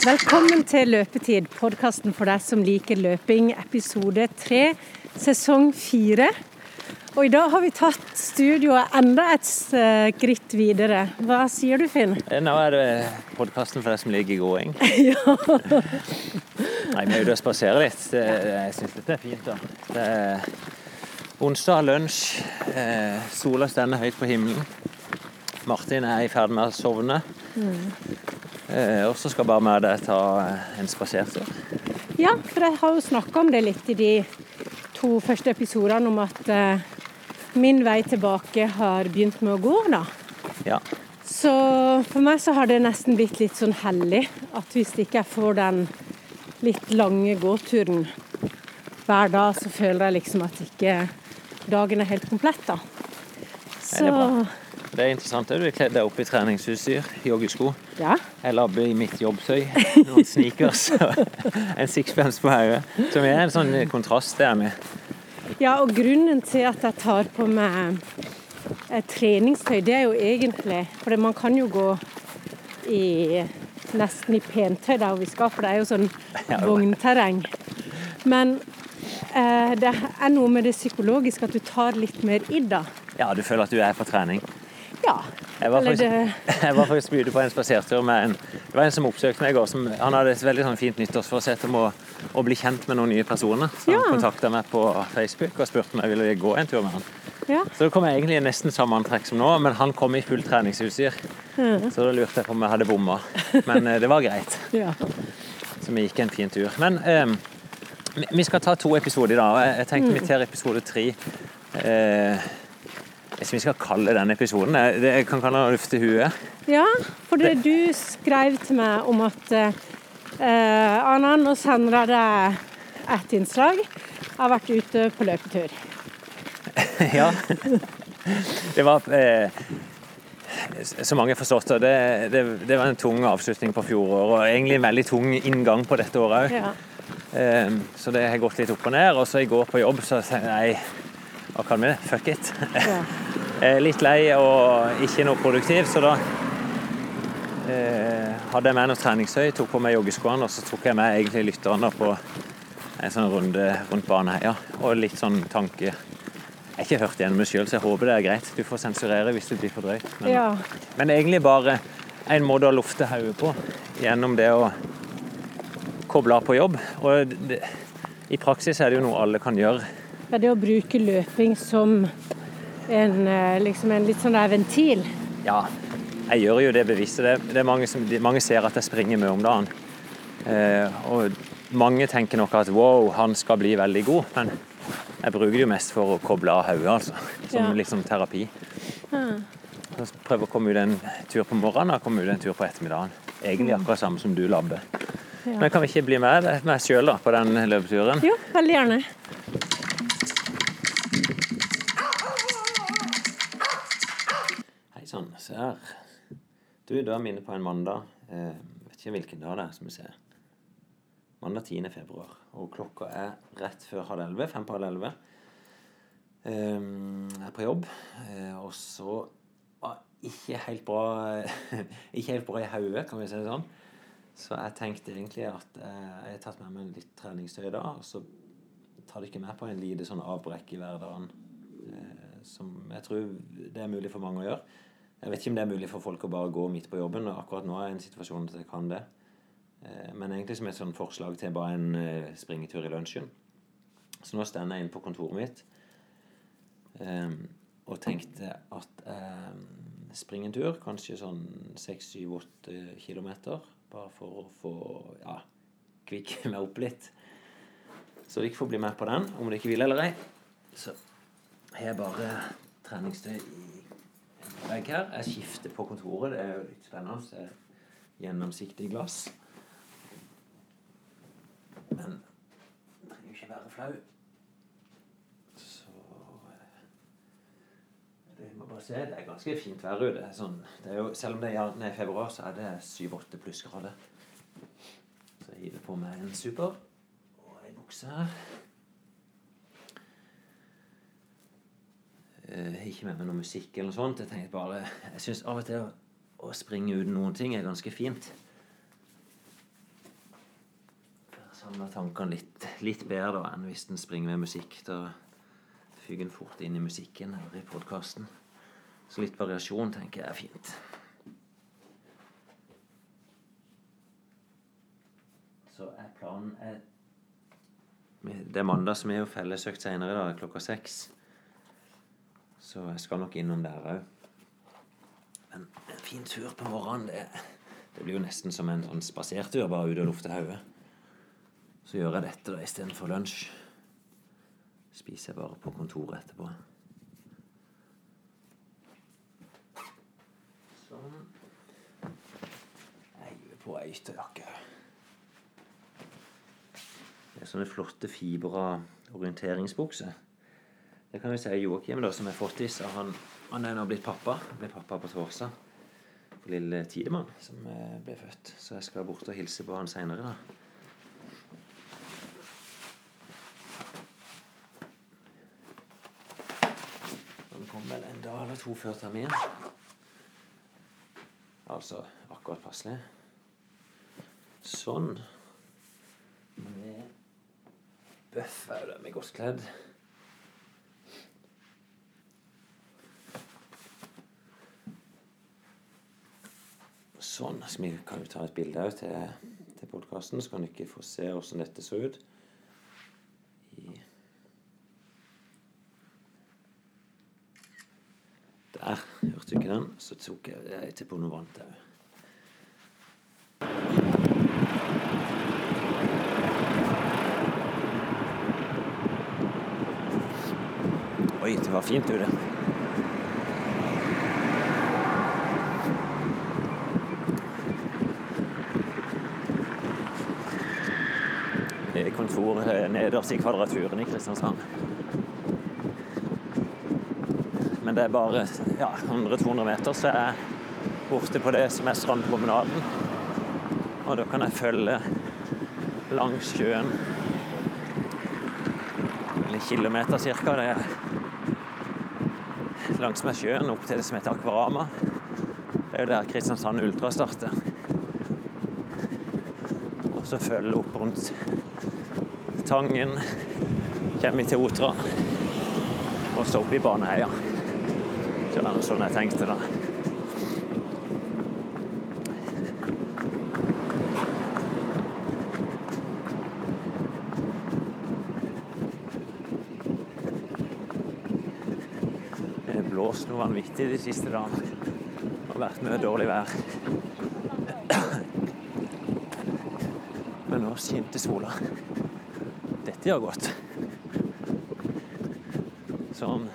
Velkommen til Løpetid, podkasten for deg som liker løping, episode tre, sesong fire. Og i dag har vi tatt studioet enda et skritt videre. Hva sier du, Finn? Nå er det podkasten for deg som liker gåing. ja. Nei, vi er ute og spaserer litt. Det, jeg syns dette er fint. da. Det er onsdag, lunsj. Eh, sola stender høyt på himmelen. Martin er i ferd med å sovne. Eh, og så skal bare vi deg ta en spasertur. ja, for jeg har jo snakka om det litt i de to første episodene, om at eh, min vei tilbake har begynt med å gå, da. Ja. Så for meg så har det nesten blitt litt sånn hellig at hvis ikke jeg får den litt lange gåturen hver dag, så føler jeg liksom at ikke dagen er helt komplett, da. Så det er bra. Det er interessant. Du er kledd deg opp i treningsutstyr, joggesko. ja. Jeg labber i mitt jobbtøy, noen sneakers og en sixpence på hodet. Som er en sånn kontrast der med. Ja, og grunnen til at jeg tar på meg treningstøy, det er jo egentlig For man kan jo gå i nesten i pentøy der vi skal, for det er jo sånn vognterreng. Men det er noe med det psykologiske at du tar litt mer i da. Ja, du føler at du er på trening. Ja. Jeg var faktisk, det jeg var faktisk ute på en spasertur med en Det var en som oppsøkte meg i går. Som, han hadde et veldig sånn fint nyttårsforsett om å, å bli kjent med noen nye personer. Så Ja. han kontakta meg på Facebook og spurte om jeg ville gå en tur med han. Ja. Så det kom jeg egentlig i nesten samme antrekk som nå, men han kom i fullt treningsutstyr. Så da lurte jeg på om jeg hadde bomma. Men eh, det var greit. ja. Så vi gikk en fin tur. Men eh, vi- skal ta to episoder i dag. Jeg tenkte vi tar episode tre. Eh, jeg vi skal kalle den episoden det- Jeg kan kalle den 'Lufte huet'. Ja, for det du skrev til meg om at eh, Anna, nå sender jeg deg et innslag. Jeg har vært ute på løpetur. ja. Det var eh, så mange har forstått, det, det, det var en tung avslutning på fjoråret. Og egentlig en veldig tung inngang på dette året òg. Ja. Eh, så det har gått litt opp og ned. Og så i går på jobb så sa jeg nei, hva kan vi? Fuck it. Ja. Eh, Litt lei og ikke noe produktiv, så da eh, hadde jeg med noe treningstøy, tok på meg joggeskoene, og så tok jeg med egentlig lytterne på en sånn runde rundt Baneheia. Og litt sånn tanke Jeg har ikke hørt igjennom meg sjøl, så jeg håper det er greit. Du får sensurere hvis det blir for drøyt. Men, Ja. men egentlig bare en måte å lufte hodet på gjennom det å koble av på jobb. Og det, i praksis er det jo noe alle kan gjøre. Ja, det å bruke løping som en, eh, liksom en litt sånn der ventil. Ja, jeg gjør jo det bevisst. Det, det er mange, som, mange ser at jeg springer mye om dagen. Eh, og mange tenker nok at wow, han skal bli veldig god. Men jeg bruker det jo mest for å koble av hodet, altså. Som Ja. liksom terapi. Ja. Så prøve å komme ut en tur på morgenen og komme ut en tur på ettermiddagen. Egentlig akkurat samme som du labber. Ja. Men kan vi ikke bli med meg sjøl på den løpeturen? Jo, veldig gjerne. Hei sann, se her. Du, da er vi inne på en mandag. Eh, vet ikke hvilken dag det er, som vi ser. Mandag 10. februar. Og klokka er rett før halv elleve. Fem på halv elleve. Eh, jeg er på jobb. Eh, og så ah, ikke helt bra Ikke helt bra i hodet, kan vi si det sånn. Så jeg tenkte egentlig at eh, jeg har tatt med meg litt treningstøy i dag. Og så tar det ikke med på en lite sånn avbrekk i hverdagen. Eh, som jeg tror det er mulig for mange å gjøre. Jeg vet ikke om det er mulig for folk å bare gå midt på jobben. og Akkurat nå er jeg i en situasjon at jeg kan det. Eh, Men egentlig som et sånn forslag til bare en springetur i lunsjen. Så nå står jeg inne på kontoret mitt og tenkte at eh, spring en tur, kanskje sånn 6-7-8 kilometer, bare for å få ja, kvikke meg opp litt. Så dere får bli med på den, om dere vil eller ei. Så har jeg bare treningstøy i vegg her. Jeg skifter på kontoret, det er jo litt spennende. Så er gjennomsiktig glass. Men jeg trenger jo ikke være flau. Så eh, det er det ganske fint vær ute. Sånn, selv om det er gjerne i februar, så er det 7-8 plussgrader. Så jeg hiver på meg en super og ei bukse her. eh, ikke med meg noe musikk eller noe sånt. Jeg tenkte bare Jeg syns av og til å, å springe uten noen ting er ganske fint. Samle tankene litt, litt bedre da enn hvis en springer med musikk. Da fyker en fort inn i musikken eller i podkasten. Så litt variasjon tenker jeg er fint. Så er planen er Det er mandag, vi har jo fellesøkt senere i dag klokka seks. Så jeg skal nok innom der òg. Men en fin tur på morgenen, det, det blir jo nesten som en sånn spasertur, bare ut og lufte hodet. Så gjør jeg dette da istedenfor lunsj. Spiser jeg bare på kontoret etterpå. Sånn. På ei ytterjakke. Det er sånne flotte fibra orienteringsbukser. Det kan vi si Joakim, da, som er fortis. Han, han er nå blitt pappa. Han ble pappa på torsdag. For lille Tidemann, som eh, ble født. Så jeg skal bort og hilse på han seinere, da. Vel en dag eller to før termin. Altså akkurat passelig. Sånn. Med bøffer jo de godt kledd. Sånn. Så vi kan jo ta et bilde òg til, til podkasten, så kan dere få se hvordan dette så ut. Der hørte du ikke den. Så tok jeg det til på noe Bonavante òg. Oi, det var fint er kontoret nederst i Kvadraturen i Kristiansand. Men det er bare ja, 100-200 meter, så jeg er borte på det som er strandpromenaden. Og da kan jeg følge langs sjøen en kilometer er langs med sjøen opp til det som heter Akvarama. Det er jo der Kristiansand Ultra starter. Og så følger opp rundt Tangen, kommer vi til Otra, og så opp i Baneheia. Det er sånn jeg tenkte, da. Det har noe de siste dagene. Det har vært mye dårlig vær. Men nå skinte sola. Dette gjør godt. Sånn.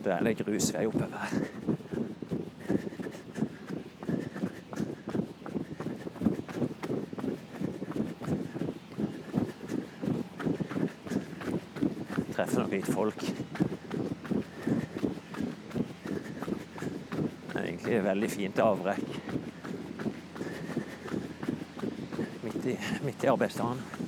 Det er det grusvei oppover her. Treffer litt folk. Det er egentlig et veldig fint avbrekk. Midt i, midt i arbeidsdagen.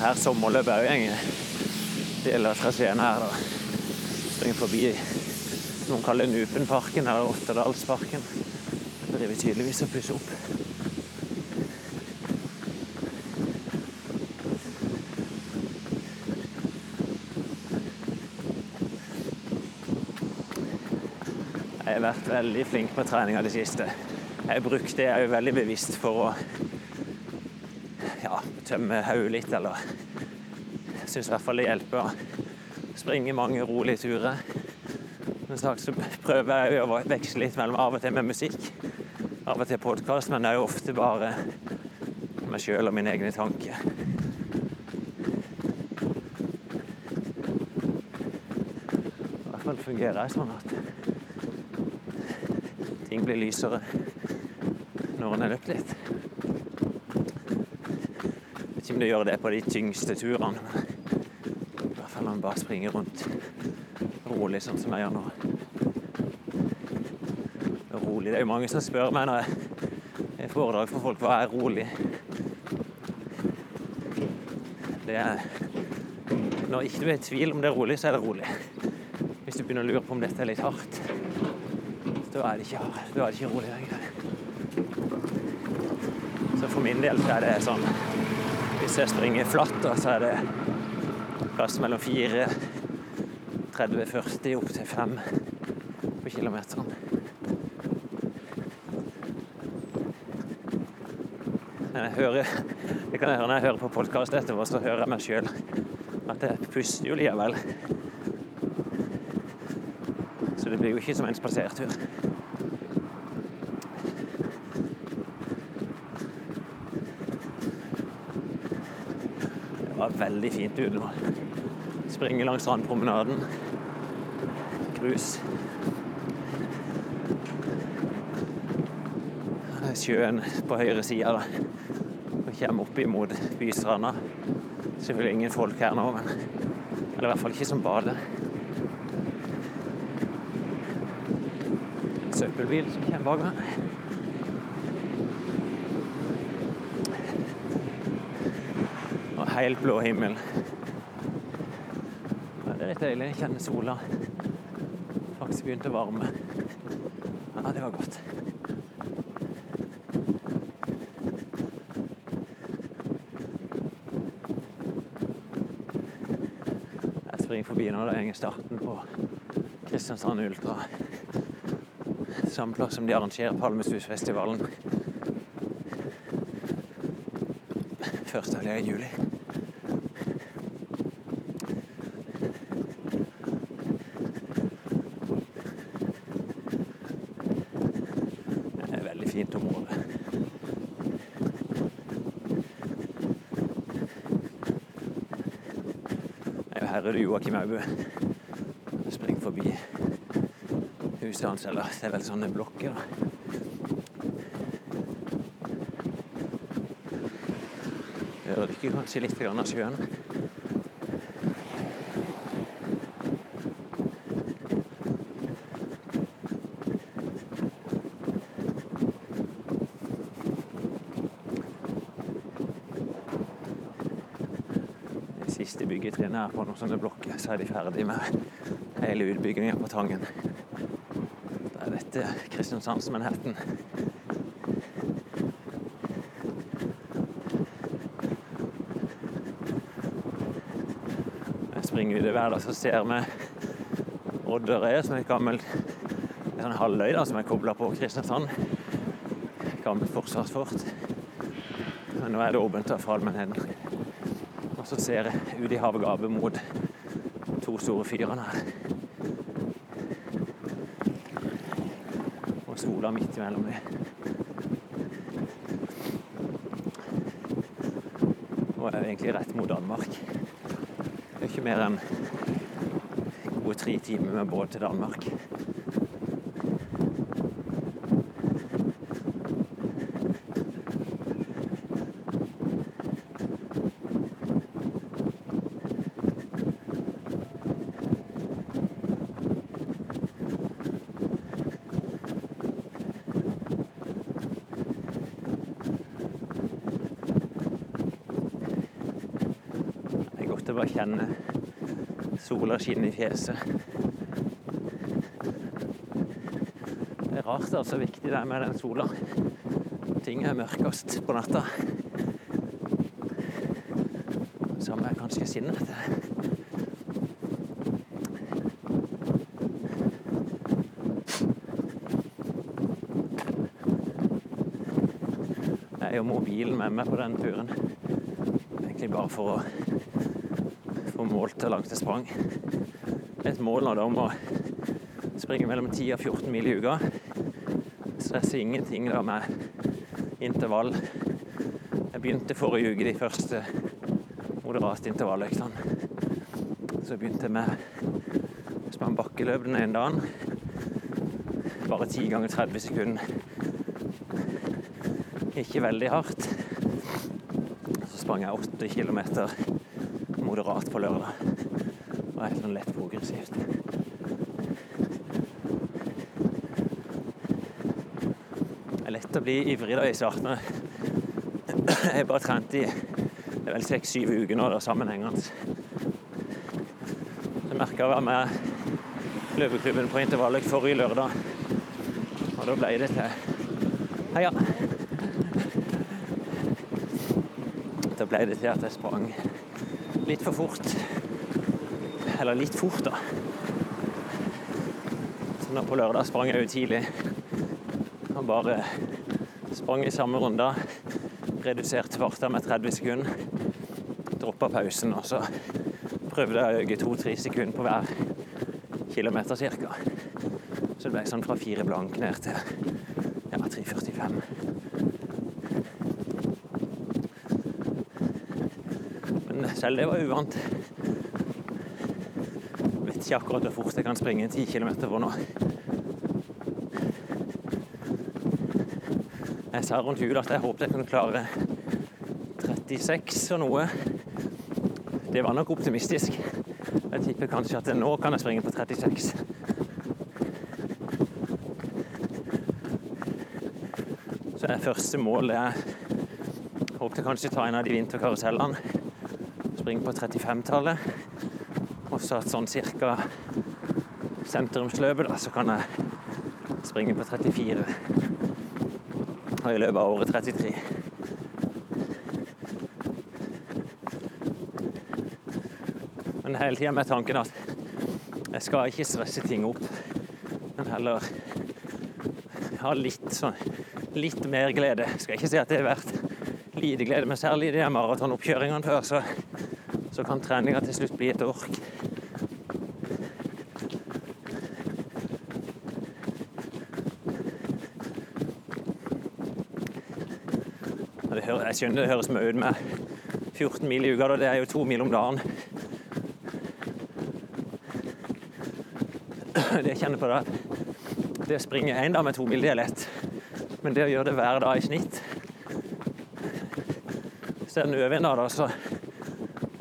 Det er her sommerløpet òg går. Deler av traseen her, da. Springer forbi noen kaller Nupenparken eller Otterdalsparken. Det driver tydeligvis og pusser opp. Jeg har vært veldig flink på treninga det siste. Jeg har brukt det veldig bevisst for å ja, tømme hodet litt, eller Jeg syns i hvert fall det hjelper å springe mange rolige turer. Som sagt så prøver jeg å veksle litt mellom av og til med musikk, av og til podkast, men det er jo ofte bare meg sjøl og mine egne tanker. I hvert fall fungerer jeg sånn at ting blir lysere når en har løpt litt. Jeg ikke om det gjør det på de tyngste turene, i hvert fall når en bare springer rundt rolig, sånn som jeg gjør nå. Rolig. Det er jo mange som spør meg når jeg har foredrag for folk hva er rolig. Det er Når ikke du er i tvil om det er rolig, så er det rolig. Hvis du begynner å lure på om dette er litt hardt, da er det ikke, da er det ikke rolig lenger. Så for min del så er det sånn Hvis jeg springer flatt, da, så er det plass mellom 4, 30, 40 opp til 5 på kilometeren. Men jeg hører Det kan jeg høre når jeg hører på podkast etterpå, så hører jeg meg sjøl at jeg puster jo likevel. Så det blir jo ikke som en spasertur. Veldig fint ute nå. Springe langs strandpromenaden. Grus. Sjøen på høyre side. da. Og kommer opp imot bystranda. Selvfølgelig ingen folk her nå, men Eller i hvert fall ikke som bader. Søppelbil som kommer bak meg. Helt blå himmel. Ja, det er litt deilig. Jeg kjenner sola faktisk begynte å varme. Ja, det var godt. Jeg springer forbi nå. Det er starten på Kristiansand Ultra. Samme plass som de arrangerer Palmesusfestivalen. Første helg i juli. Det er et veldig fint område. Nei, Her er det Joakim Aubø springer forbi huset hans, eller det er vel sånne blokker. Det rykker kanskje litt av sjøen? Siste byggetrinn her på noen sånne blokker, så er de ferdig med hele utbygginga på Tangen. Da er dette Kristiansands Manhattan. Jeg springer ut i verden så ser vi Odderøy, som er et gammelt en sånn halvøy da, som er kobla på Kristiansand. Gammelt forsvarsfort. Men nå er det åpent for allmennheten. Og så ser jeg ut i havgapet mot to store fyrene her. Og sola midt imellom dem. Nå er egentlig rett mot Danmark. Det er ikke mer enn gode tre timer med båt til Danmark. Det er godt å bare kjenne skinne i fjeset. Det er rart altså viktig det er med den sola. Ting er mørkest på natta. Samme er kanskje sinnet. Jeg har mobilen med meg på den turen. Egentlig bare for å få målt hvor langt jeg sprang. Et mål da om å springe mellom 10 og 14 mil i uka. Stresser ingenting da med intervall. Jeg begynte forrige uke de første moderate intervalløktene. Så jeg med sprang bakkeløp den ene dagen. bare 10 ganger 30 sekunder. Ikke veldig hardt. Så sprang jeg 8 km moderat på lørdag. Det var helt sånn lett progressivt. Det er lett å bli ivrig da i starten. Jeg har bare trent i det er vel seks-syv uker nå, det sammenhengende. Jeg merka å være med løpeklubben på intervallet forrige lørdag. Og da ble det til Heia! Da ble det til at jeg sprang litt for fort. Eller litt fort, da. Så nå på lørdag sprang jeg jo tidlig. Og bare sprang i samme runde. Reduserte farta med 30 sekunder. Droppa pausen, og så prøvde jeg å øke to-tre sekunder på hver kilometer ca. Så det ble sånn fra fire blank ned til ja, 3.45. Men selv det var uvant. Jeg vet ikke akkurat hvor fort jeg kan springe 10 kilometer på nå. Jeg sa rundt jul at jeg håpet jeg kunne klare 36 og noe. Det var nok optimistisk. Jeg tipper kanskje at nå kan jeg springe på 36. Så det første målet jeg håpte kanskje ta en av de vinterkarusellene. Springe på 35-tallet. Og så at sånn cirka sentrumsløpet, da, så kan jeg springe på 34. Og i løpet av året 33. Men hele tida med tanken at jeg skal ikke stresse ting opp, men heller ha litt sånn litt mer glede. Jeg skal ikke si at det er verdt lite glede, men særlig de maratonoppkjøringene før, så, så kan treninga til slutt bli et ork. Jeg skjønner det høres mye ut med 14 mil i uka, da. det er jo to mil om dagen. Det jeg kjenner på det. det å springe én dag med to mil, det er lett. Men det å gjøre det hver dag i snitt Så er det øver en dag, da, så,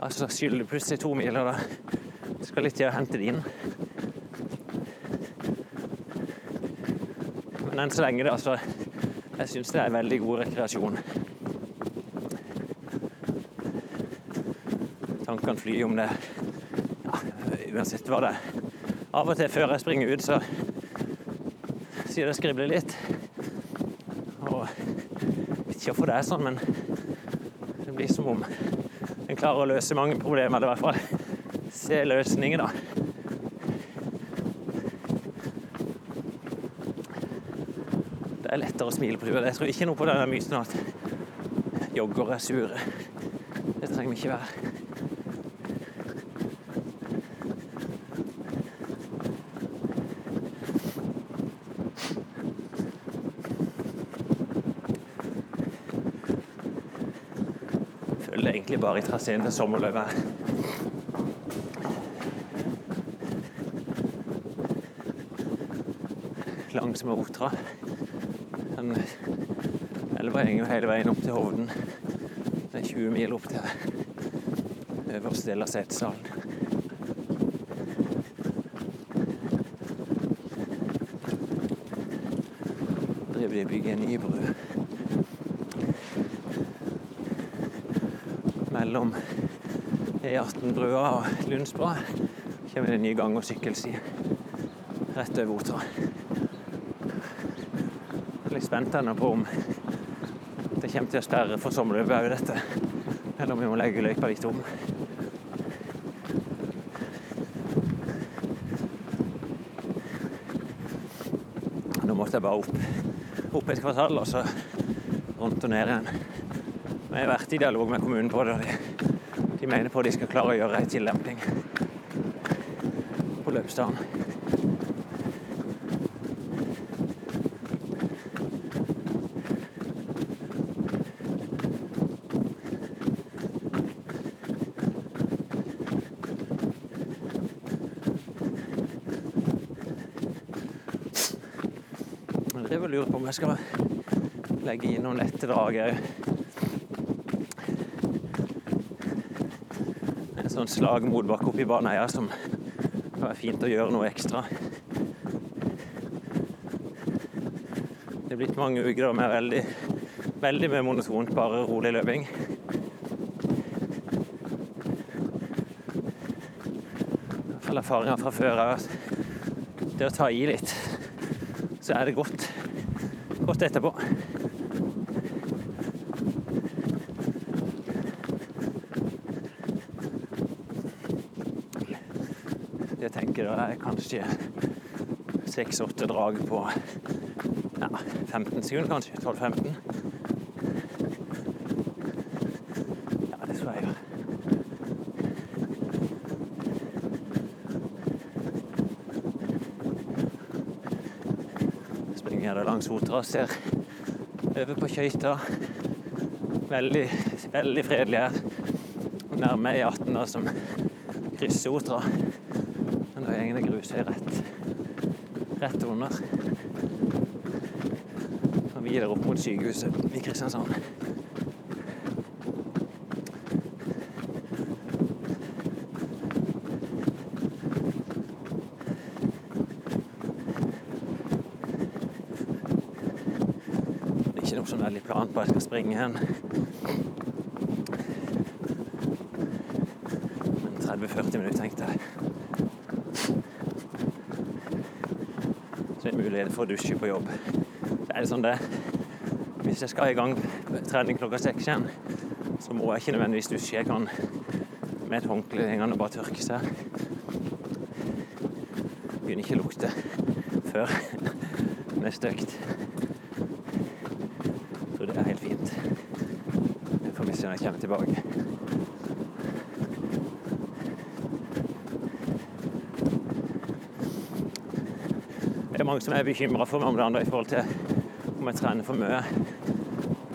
ja, så skylder du plutselig to mil. Og da skal litt til å hente det inn. Men enn så lenge, da, så jeg syns det er veldig god rekreasjon. Tankene flyr om det ja, uansett hva det er. Av og til før jeg springer ut, så sier det skribler litt. Og ikke hvorfor det er sånn, men det blir som om en klarer å løse mange problemer, i hvert fall se løsninger, da. Det er lettere å smile på tur. Jeg tror ikke noe på den myten at joggere er sure. Det trenger vi ikke være. Egentlig i traseen til sommerløpet. Langsmed Otra. Den elva jo hele veien opp til Hovden. Det er 20 mil opp til øverste del av Setesdalen. Driver de og bygger en ny bru. Mellom E18-brua og Lundsbra kommer det en ny gang- og sykkelsti rett over Otra. Jeg er litt spent ennå på om det kommer til å sperre for sommerløpet òg, dette. Eller om vi må legge løypa litt om. Nå måtte jeg bare opp, opp et kvartal, og så rundt og ned igjen. Vi har vært i dialog med kommunen på det. de, de mener på at de skal klare å gjøre en tillemping på løpsdagen. jeg skal legge inn noen lette drag òg. Sånn slag motbakke oppi Baneheia som kan være fint å gjøre noe ekstra. Det er blitt mange uker med veldig, veldig med monotont, bare rolig løping. I hvert fall erfaringer fra før er at det å ta i litt, så er det godt, godt etterpå. Jeg tenker da er kanskje seks-åtte drag på ja, 15 sekunder, kanskje. 12-15. Ja, det tror jeg gjør. Springer da langs Sotra, ser over på Kjøyta. Veldig, veldig fredelig her. Nærme E18 som krysser Sotra. Går det rett, rett under. Og videre opp mot sykehuset i Kristiansand. Det er ikke noe sånn veldig plan på at jeg skal springe hen. Men 30-40 minutter, tenkte jeg. Er mulighet for å dusje på jobb. Det er sånn det Hvis jeg skal i gang trening klokka seks igjen, så må jeg ikke nødvendigvis dusje. Jeg kan med et håndkle hengende bare tørke seg. Begynner ikke å lukte før neste økt. Så det er helt fint. Jeg får vi se når jeg kommer tilbake. Mange som er bekymra for meg om det andre i forhold til om jeg trener for mye.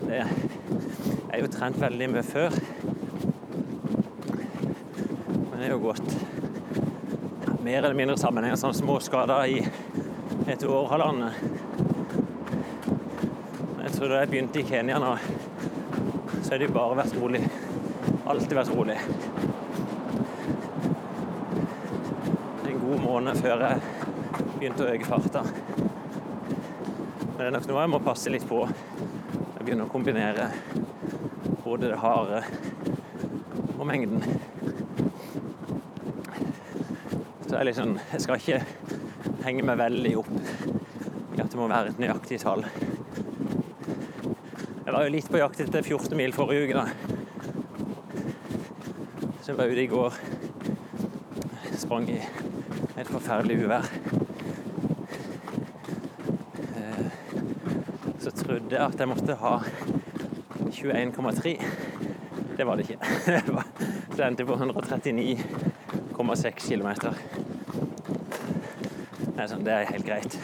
Det jeg er jo trent veldig mye før. Men det er jo gått mer eller mindre sammenheng, sånn små skader i et år, halvannet. Jeg tror da jeg begynte i Kenya nå, så har det jo bare vært rolig. Alltid vært rolig. En god måned før jeg begynte å øke farta. Men det er nok noe jeg må passe litt på. Jeg begynner å kombinere både det harde og mengden. Så jeg, liksom, jeg skal ikke henge meg veldig opp i at det må være et nøyaktig tall. Jeg var jo litt på jakt etter 14 mil forrige uke, da. Så jeg var ute i går. Sprang i et forferdelig uvær. Så trodde jeg at jeg måtte ha 21,3. Det var det ikke. Det endte på 139,6 km. Sånn, det er helt greit.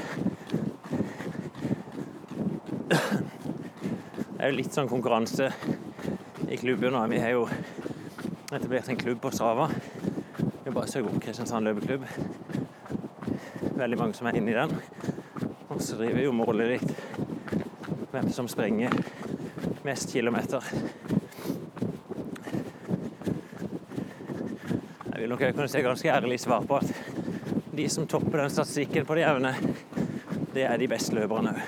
Det er jo litt sånn konkurranse i klubben nå. Vi har jo etablert en klubb på Strava. Vi bare søker opp Kristiansand løpeklubb. Veldig mange som er inne i den. Og så driver vi og måler litt hvem som sprenger mest kilometer. Jeg vil nok kunne se ganske ærlig svar på at de som topper den statistikken på det jevne, det er de beste løperne òg.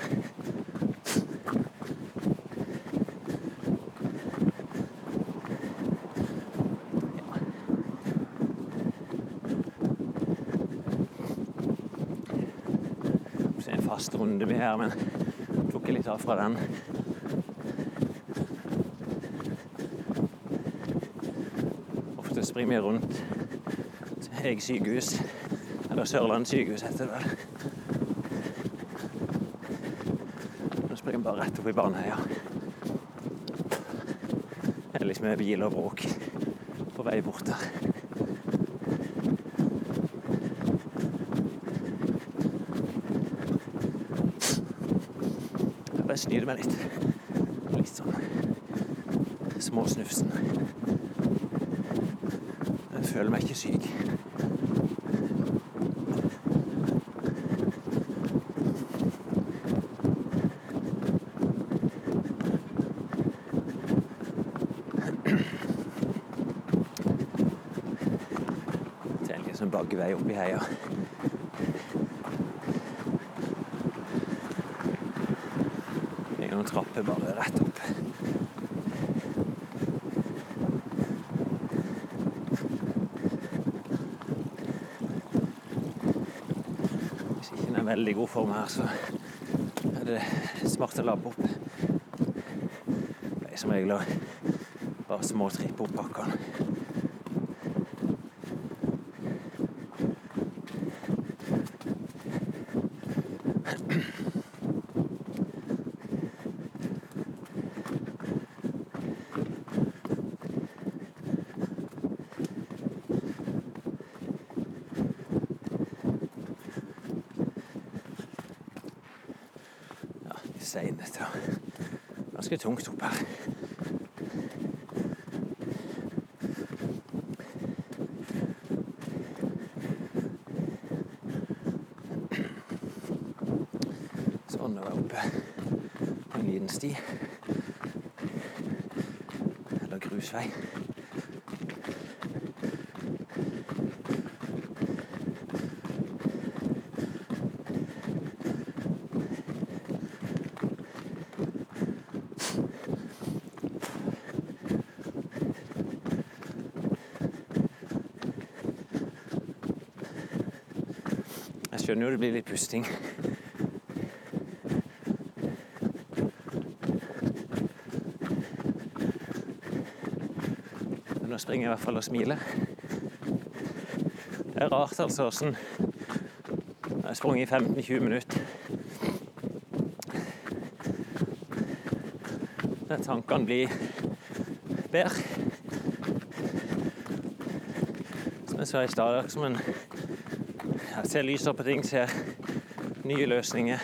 Så er det en fast runde vi her, men tok litt av fra den. Ofte springer vi rundt Eg sykehus, eller Sørlandet sykehus heter det vel. Nå springer vi bare rett opp i Baneheia. Det er liksom bil og bråk på vei bort der. snyter meg litt. Litt sånn småsnufsen. Jeg føler meg ikke syk. Det er en liksom sånn bagge vei opp i heia. Trapper bare rett opp. Hvis ikke den er veldig god form her, så er det smart å labbe opp. Det er som regel å bare små trippe opp bakkene. Ja, seinete og ganske tungt opp her. Sånn, nå er jeg oppe på en liten sti. Eller grusvei. Jeg skjønner jo det blir litt pusting. Springer i hvert fall og smiler. Det er rart altså åssen Jeg har sprunget i 15-20 minutter. Tankene blir bedre. Som jeg sa i stad, som en jeg ser lysere på ting, ser nye løsninger.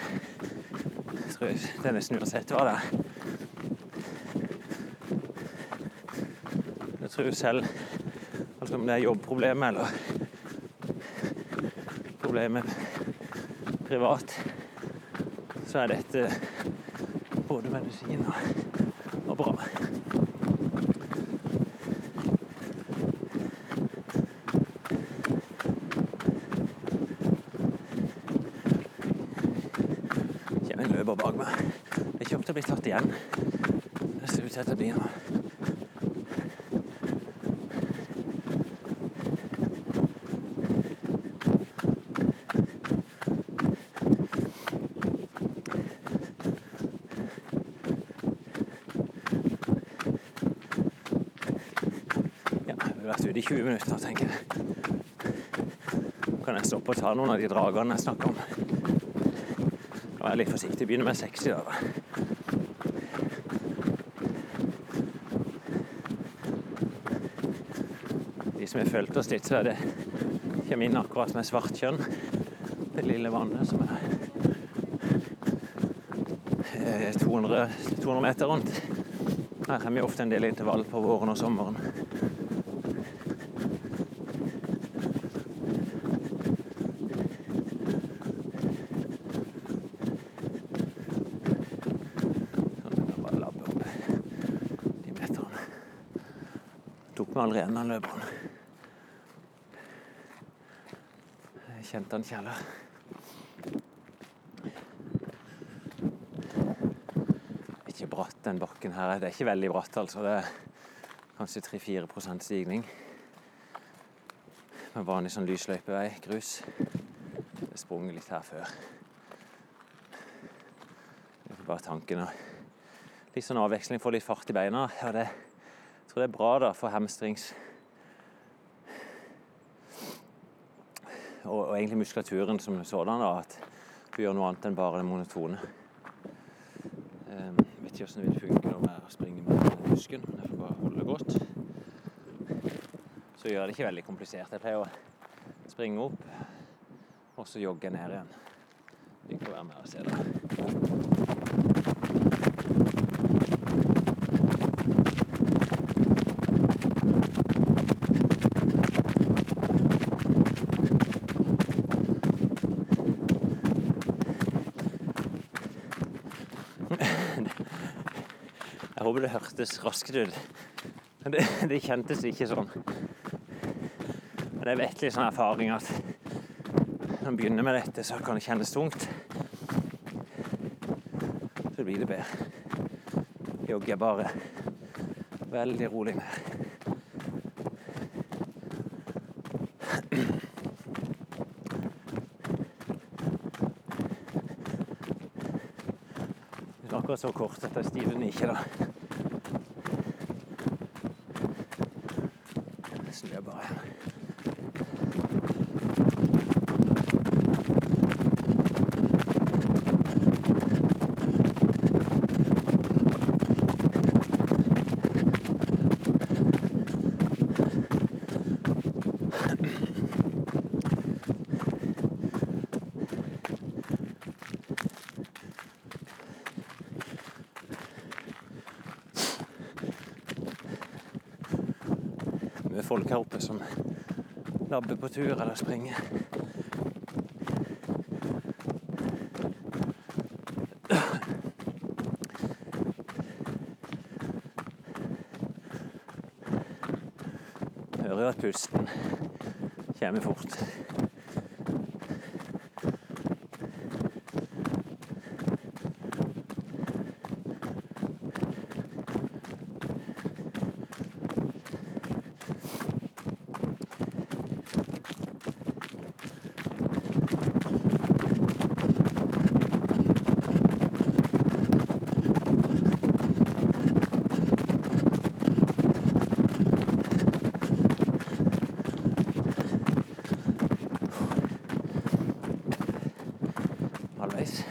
Jeg tror det er nesten uansett hva det er. Tror selv, altså om det er jobbproblemer eller problemer privat, så er dette både medisin og, og bra. kommer en løper bak meg. Jeg kommer til å bli tatt igjen. Det ser ut til at det blir nå. Ja, vi har vært ute i 20 minutter nå, tenker jeg. Kan jeg stoppe og ta noen av de dragene jeg snakker om. Nå er jeg litt forsiktig. Begynner med 60 da. Som har fulgt oss litt, så er det kommer inn akkurat med Svartkjønn. Det lille vannet som er eh, 200, 200 meter rundt. Her vi ofte en del intervall på våren og sommeren. Sånn, jeg kan bare labbe opp de meterne. Tok når aldri en den. Jeg kjente han kjæler. Ikke bratt, den bakken her. Det er ikke veldig bratt, altså. Det er kanskje 3-4 stigning. Med vanlig sånn lysløypevei, grus. Det har sprunget litt her før. Det er bare tanken Litt sånn avveksling, få litt fart i beina. Ja, det, jeg tror det er bra da for hamstrings og, og egentlig muskulaturen som sådan. da, At du gjør noe annet enn bare det monotone. Um, vet ikke hvordan det vil funke når jeg springer med husken. men Jeg får bare holde godt. Så gjør det ikke veldig komplisert. Jeg pleier å springe opp, og så jogge ned igjen. Vi kan være med og se det. Jeg håper det hørtes raskt ut. Men det, det kjentes ikke sånn. Men Men jeg vet litt sånn erfaring at når en begynner med dette, så kan det kjennes tungt. Så blir det bedre. Jogger bare veldig rolig ned. Det er akkurat så kort at jeg stiver den ikke, da. Snur jeg bare her. Mye folk her oppe som labber på tur eller springe. Hører jo at pusten kommer fort. halvveis.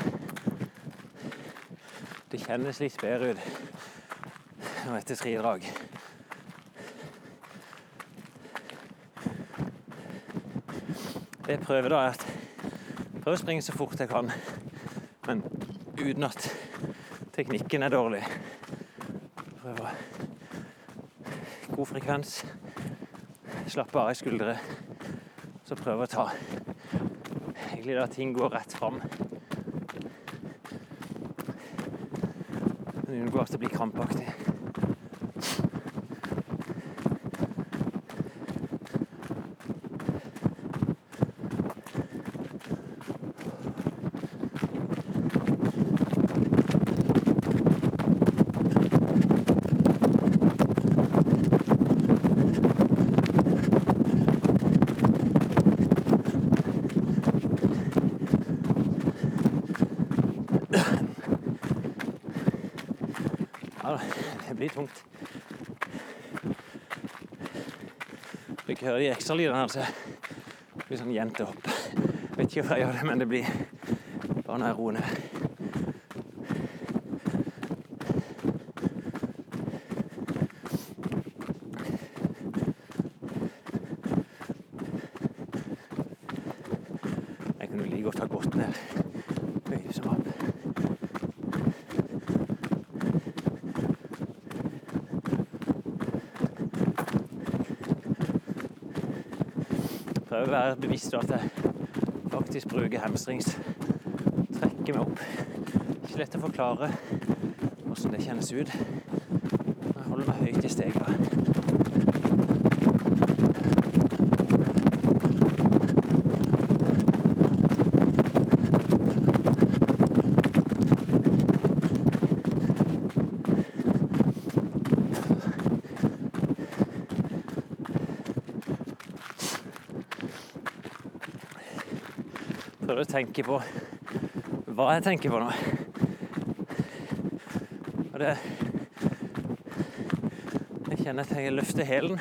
Det kjennes litt bedre ut nå etter tre drag. Det jeg prøver da, er at jeg prøver å springe så fort jeg kan, men uten at teknikken er dårlig. Prøver god frekvens, slappe av i skuldre, så prøver å ta egentlig da ting går rett fram. At det blir krampaktig. Ja, det blir tungt. Du ikke høre de ekstralydene her, så blir det sånn jentehopp. Vet ikke hvorfor jeg gjør det, men det blir bare når jeg roer ned. Jeg kunne like godt ha gått ned. Bøye seg opp. Prøve å være bevisst på at jeg faktisk bruker hamstrings. Trekker meg opp. Ikke lett å forklare hvordan det kjennes ut. Jeg holder meg høyt i steget. Prøver å tenke på hva jeg tenker på nå. Og det Jeg kjenner at jeg løfter hælen.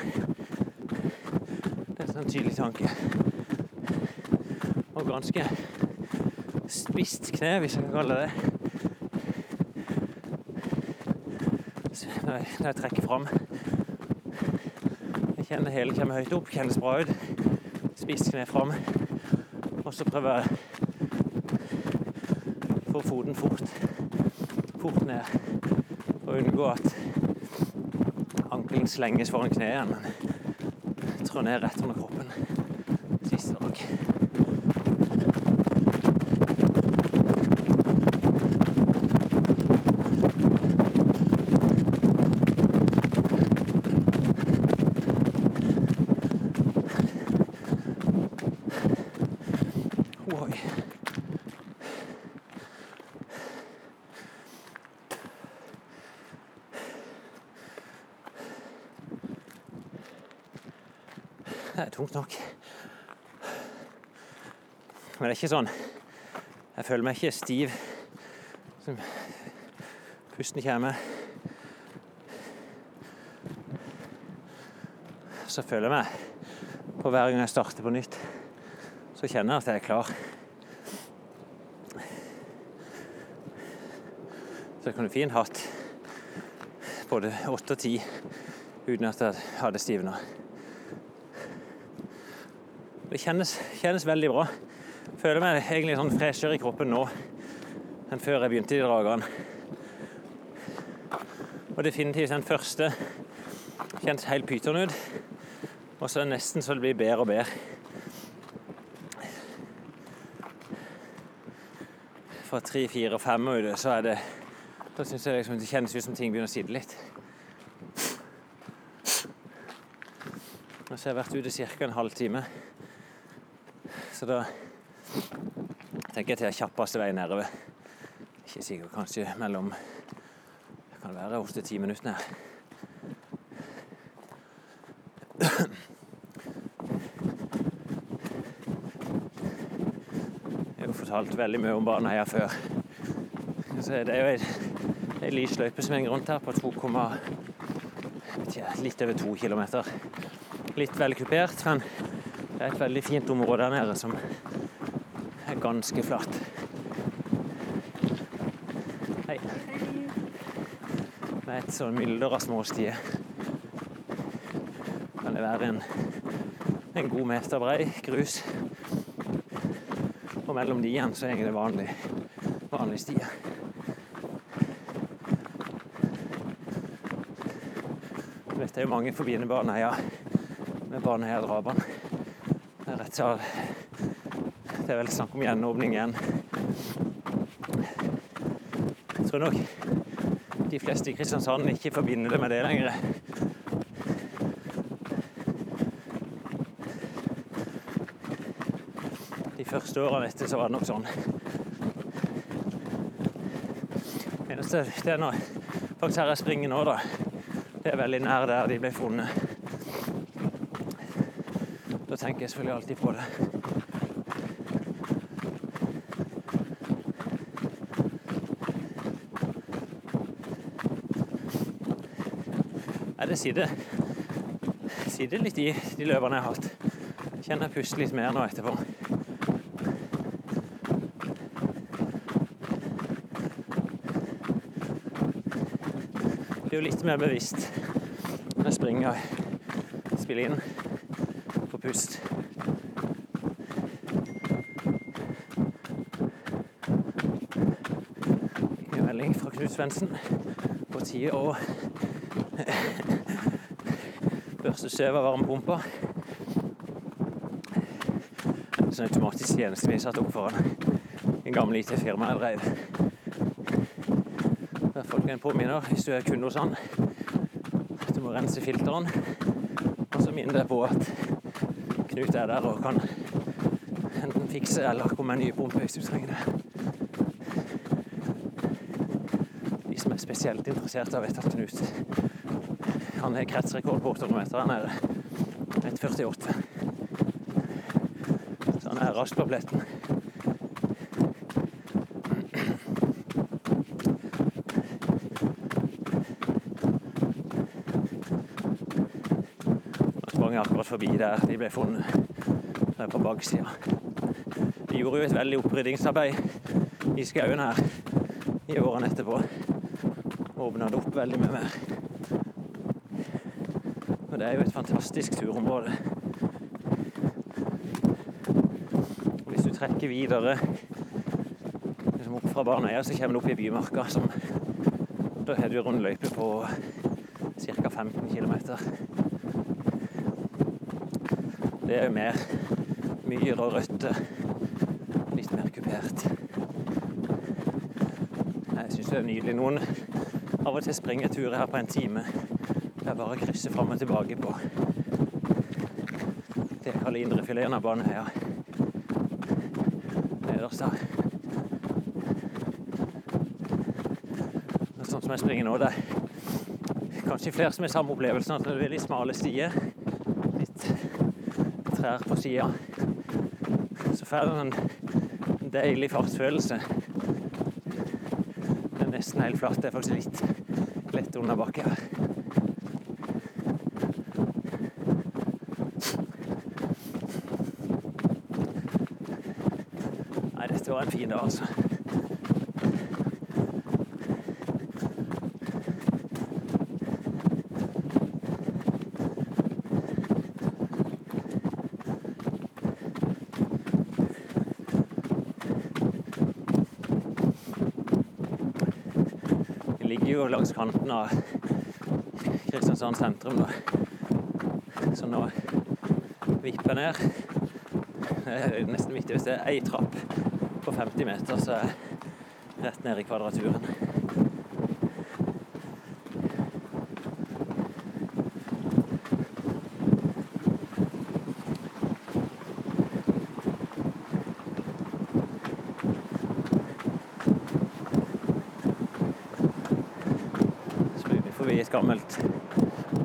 Det er en sånn tydelig tanke. Og ganske spisst kne, hvis jeg kan kalle det det. Når jeg, trekker fram. Jeg kjenner hælen kommer høyt opp, kjennes bra ut. Spisst kne fram. Og så prøver jeg foten fort, fort ned. For å unngå at ankelen slenges foran kneet igjen, Trå ned rett under kroppen. Siste dag. Det er tungt nok. Det er ikke sånn Jeg føler meg ikke stiv. Som pusten kommer. Så føler jeg meg på hver gang jeg starter på nytt, så kjenner jeg at jeg er klar. Så jeg kunne fint hatt både åtte og ti uten at jeg hadde stivna. Det kjennes, kjennes, veldig bra. Føler meg egentlig sånn freshere i kroppen nå enn før jeg begynte i dragene. Og definitivt den første kjentes helt pyton ut. Og så er det nesten så det blir bedre og bedre. Fra tre, fire og fem ute, så er det Da syns jeg liksom det kjennes ut som ting begynner å sitte litt. Og så har jeg vært ute ca. en halvtime. Så da tenker jeg til kjappeste vei nedover. Ikke sikkert kanskje mellom Det kan være åtte-ti minutter. her. Jeg har jo fortalt veldig mye om Baneheia før. Så det er jo ei lys løype som henger rundt her på 2, litt over to kilometer. Litt velkupert, men det er et veldig fint område der nede som ganske flatt. Hei. Med et sånn mylder av små stier. Kan det være en, en god meter brei grus. Og mellom de igjen så er det vanlig, vanlig stie. Jeg det er jo mange forbinder Baneheia med Baneheia-drapene. Det er rett så Det er vel snakk om gjenåpning igjen. Jeg tror nok de fleste i Kristiansand ikke forbinder det med det lenger. De første årene etter så var det nok sånn. Eneste det er når faktisk her jeg springer nå, da. Det er veldig nær der de ble funnet. Da tenker jeg selvfølgelig alltid på det. Sitter, sitter litt i de løpene jeg har hatt. Kjenner jeg puster litt mer nå etterpå. Blir jo litt mer bevisst når jeg springer og spiller inn på pust. Melding fra Knut Svendsen på tide å børste støv av varmepumpa. Sånn automatisk tjeneste vi satte opp foran en gammel IT-firma jeg drev. Folk en påminner hvis du er kunde hos han. at Du må rense filteren. Og så minner deg på at Knut er der og kan enten fikse eller komme med en ny pumpe hvis du trenger det. De som er spesielt interessert vet at Knut han har kretsrekord på 800 meter. Han er 1,48. Så han er rask på pletten. Sprang akkurat forbi der de ble funnet, der på baksida. De gjorde jo et veldig oppryddingsarbeid i skauen her i årene etterpå. Åpna det opp veldig mye mer. Det er jo et fantastisk turområde. Og hvis du trekker videre liksom opp fra Barnøya, så kommer du opp i Bymarka. Som, da har du rundløype på ca. 15 km. Det er jo mer myr og røtter. Litt mer kupert. Jeg syns det er nydelig. Noen av og til springer turer her på en time. Jeg bare krysser fram og tilbake på det jeg kaller indrefileten av Baneheia. Nederst her. Sånn som jeg springer nå, det er kanskje flere som har samme opplevelsen, at det er veldig smale stier. Litt trær på sida. Så får du en deilig fartsfølelse. Det er nesten helt flatt. Det er faktisk litt lett under bakken her. Nei, dag, altså. Vi ligger jo langs kanten av Kristiansand sentrum, da. Så nå vipper ned. Det er nesten viktig hvis det er ei trapp på 50 meter, så er jeg rett ned i Kvadraturen. Vi forbi et gammelt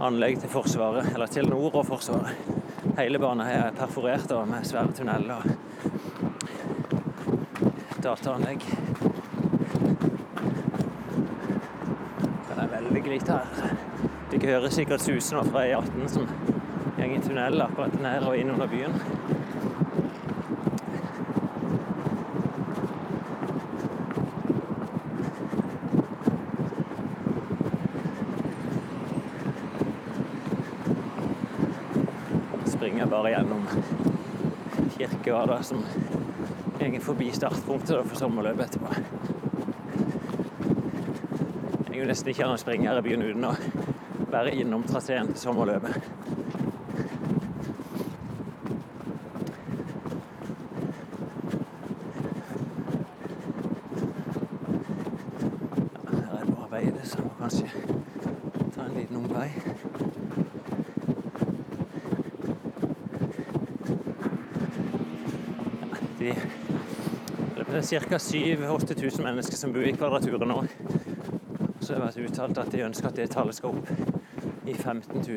anlegg til Forsvaret, eller til Nord og Forsvaret. Hele banen er perforert med svære tunneler dataanlegg. Det er veldig lite her. Dere hører sikkert susen fra E18 som går i tunnel akkurat ned og inn under byen. Springer bare gjennom Kirkegata som går forbi startpunktet for sommerløpet etterpå. Det er jo nesten ikke her å springe her i byen uten å være innom traseen til sommerløpet. Ja, her er det arbeidet, så jeg må kanskje ta en liten omvei. De, det er ca. 7000-8000 mennesker som bor i Kvadraturen nå. Så det har vært uttalt at de ønsker at det tallet skal opp i 15 000.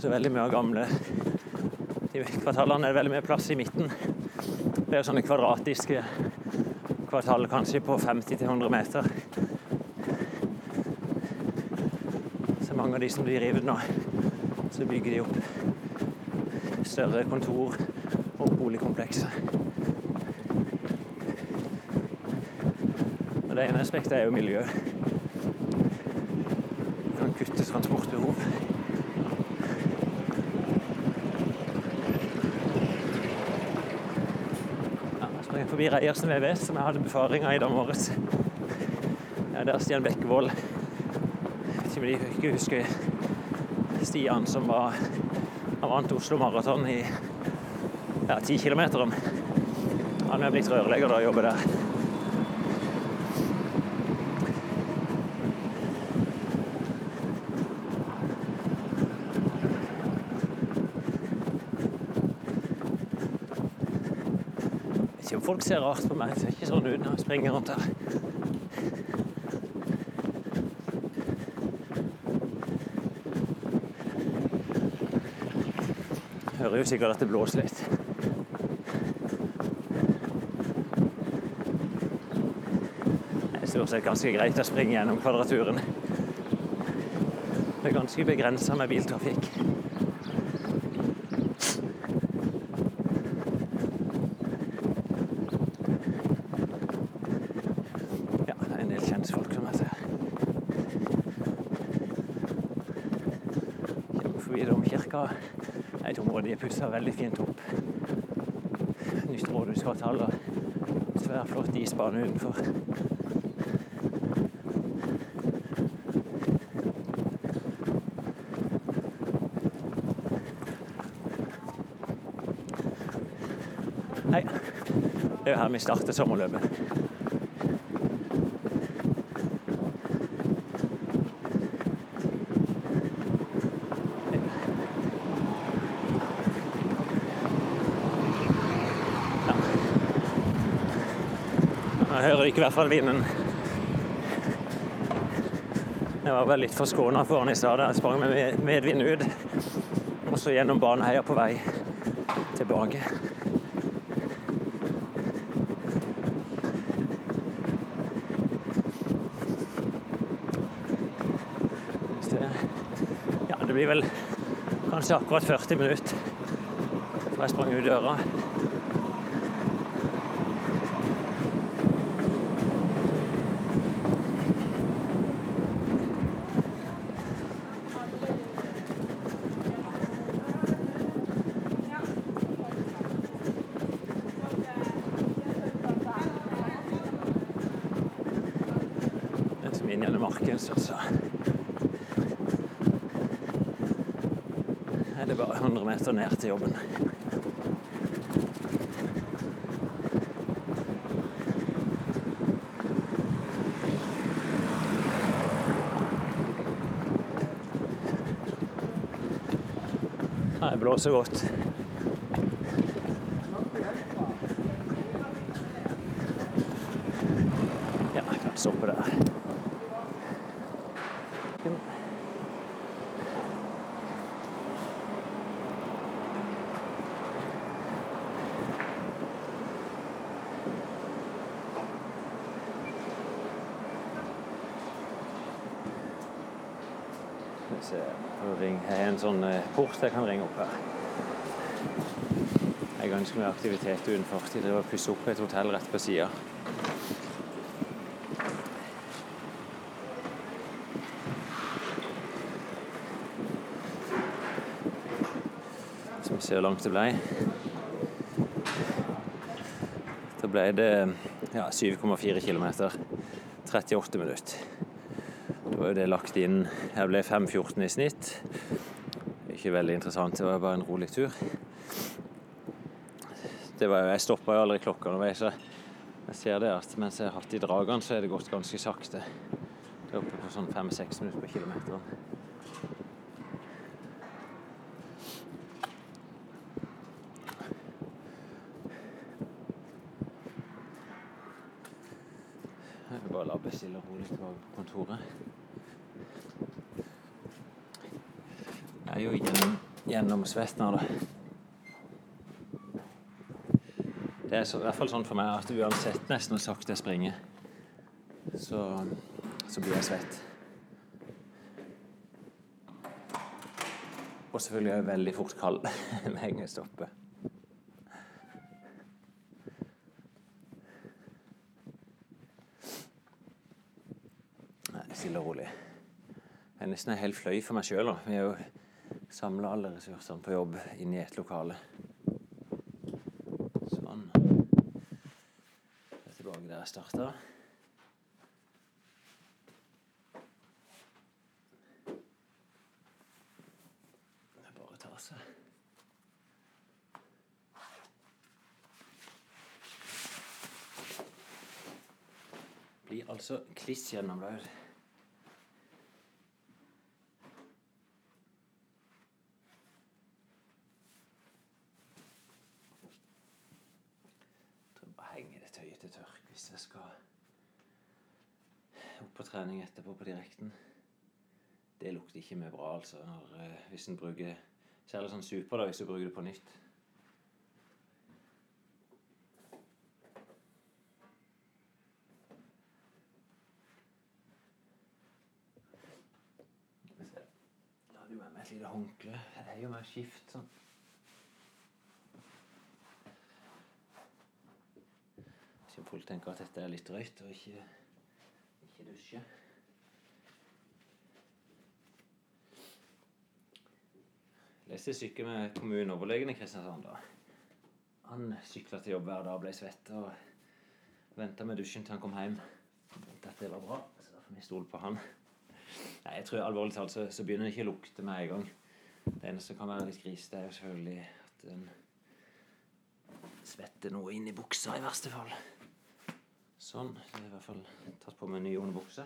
Så veldig mye av gamle de kvartalene er det veldig mye plass i midten. Det er sånne kvadratiske kvartal kanskje på 50-100 meter. Så mange av de som blir revet nå, så bygger de opp større kontor og boligkomplekser. Og det ene aspektet er jo miljø. Du kan kutte transportbehov. Sprang forbi Reiersen VVS, som jeg hadde befaring av i dag morges. Ja, der er Stian Bekkevold. Jeg vet ikke om de husker Stian som var Han vant Oslo Maraton i ja, 10 km. Han er blitt rørlegger og jobber der. ikke om folk ser rart på meg. Det ser ikke sånn ut når jeg springer rundt her. Hører jo sikkert at det blåser litt. Det er stort sett ganske greit å springe gjennom Kvadraturen. Det er ganske begrensa med biltrafikk. Ja, er en del kjentfolk som jeg ser. Kommer forbi domkirka. Er et område de har pussa veldig fint opp. Nytt rådhuskvartal svær, flott isbane utenfor. Hei. Det er jo her vi starter sommerløpet. Hører i hvert fall vinden. Jeg var vel litt forskåna foran i stad. Jeg sprang med medvind ut. Og så gjennom Baneheia på vei tilbake. Ja, det blir vel kanskje akkurat 40 minutter før jeg sprang ut døra. Den som er inn gjennom Markens, altså. er det bare 100 meter ned til jobben. Nei, Det blåser godt. Ja, jeg kan stoppe der. Skal vi se Ring- en sånn eh, port jeg kan ringe opp her. Jeg er ganske mye aktivitet utenfor. De driver og pusser opp et hotell rett på sida. Ser hvor langt det ble. Da ble det ja, 7,4 km. 38 minutter. Da er det lagt inn Jeg ble 5,14 i snitt. Ikke veldig interessant, det var bare en rolig tur. Det var jo, jeg stoppa jo aldri klokka underveis, jeg ser det at mens jeg har hatt de dragene, så er det gått ganske sakte. Det er oppe på sånn fem-seks minutter på kilometeren. Jeg vil bare labbe stille og rolig tilbake på kontoret. Jeg er jo gjennom, gjennom svetten av det. Det er så, i hvert fall sånn for meg at uansett nesten hvor sakte jeg springer, så, så blir jeg svett. Og selvfølgelig er jeg veldig fort kald med en gang jeg stopper. Nei, stille og rolig. Jeg er nesten en hel fløy for meg sjøl. Vi er jo samla alle ressursene på jobb inn i ett lokale. Sånn. Jeg er tilbake der jeg starta. Blir altså kliss gjennombløt. Jeg tror bare henger det tøyet til tørk hvis jeg skal opp på trening etterpå på direkten. Det lukter ikke mye bra, altså, når, eh, hvis en bruker Særlig sånn super, da, hvis du bruker det på nytt. Da har du med et lite håndkle. Det er jo mer skift sånn. Hvis folk tenker at dette er litt drøyt og ikke dusje. Leste sykkel med kommuneoverlegen i Kristiansand. da. Han sykla til jobb hver dag og ble svett. og Venta med dusjen til han kom hjem. Dette var bra, så da får vi stole på han. Nei, jeg tror alvorlig talt så, så begynner det ikke å lukte med en gang. Det eneste som kan være litt grisete, er jo selvfølgelig at en svetter noe inn i buksa, i verste fall. Sånn. Så jeg har i hvert fall tatt på meg en ny underbukse.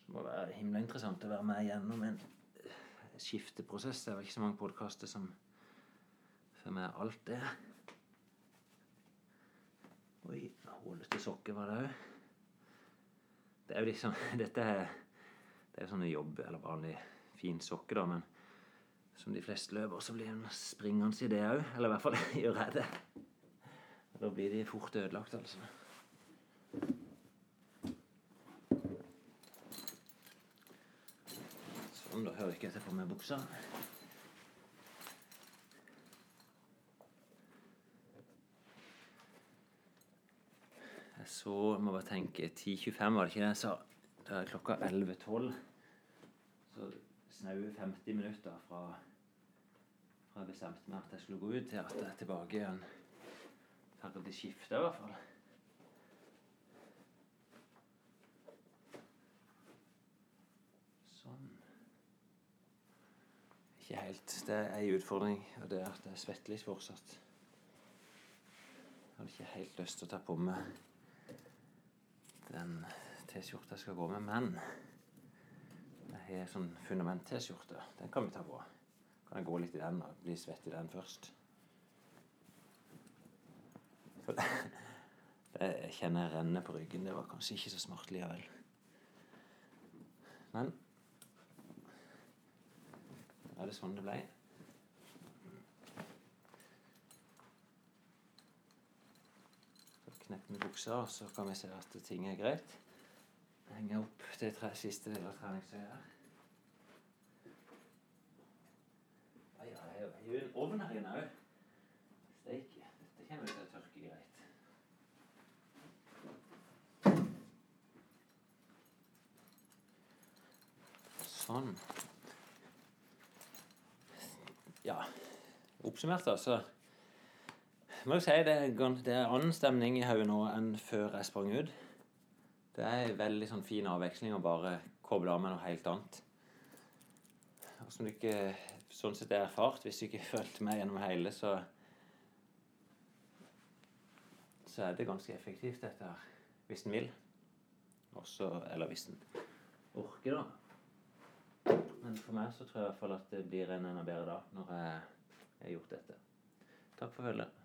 Det må være himla interessant å være med gjennom en skifteprosess. Det er vel ikke så mange podkaster som får med alt det. Oi, hullete sokker var det òg. Det er jo liksom Dette er, det er jo sånne jobb- eller vanlig fin sokke, da, men som de fleste løper, så blir en springende i det òg. Eller i hvert fall gjør jeg det. Da blir de fort ødelagt, altså. Sånn, da hører ikke etter på meg buksa. Jeg så Jeg må bare tenke 10.25, var det ikke det jeg sa? Da er klokka 11.12. Så snaue 50 minutter fra, fra jeg bestemte meg at jeg skulle gå ut, til at jeg er tilbake igjen. Ferdig skifta, i hvert fall. Sånn. Ikke helt. Det er ei utfordring, og det er at jeg svetter litt fortsatt. Jeg hadde ikke helt lyst til å ta på meg den T-skjorta skal gå med, men jeg har sånn fundament-T-skjorte. Den kan vi ta på. Kan jeg gå litt i den og bli svett i den først? For det, det jeg kjenner jeg renner på ryggen. Det var kanskje ikke så smart likevel. Men er det sånn det ble. Så med buksa, og så kan vi se at ting er greit. Henge opp det tre, siste del av treningstøyet her. Ja, jeg har jo en ovn her inne òg. Steike. Dette kommer jo til å tørke greit. Sånn. Ja, oppsummert, altså. Må jo si det er, det er annen stemning i hodet nå enn før jeg sprang ut. Det er en veldig sånn fin avveksling å bare koble av med noe helt annet. Og som du ikke sånn sett er erfart, hvis du ikke fulgte med gjennom hele, så så er det ganske effektivt, dette her. Hvis en vil. Også, eller hvis en orker, da. Men for meg så tror jeg i hvert fall at det blir en enda bedre dag når jeg har gjort dette. Takk for følget.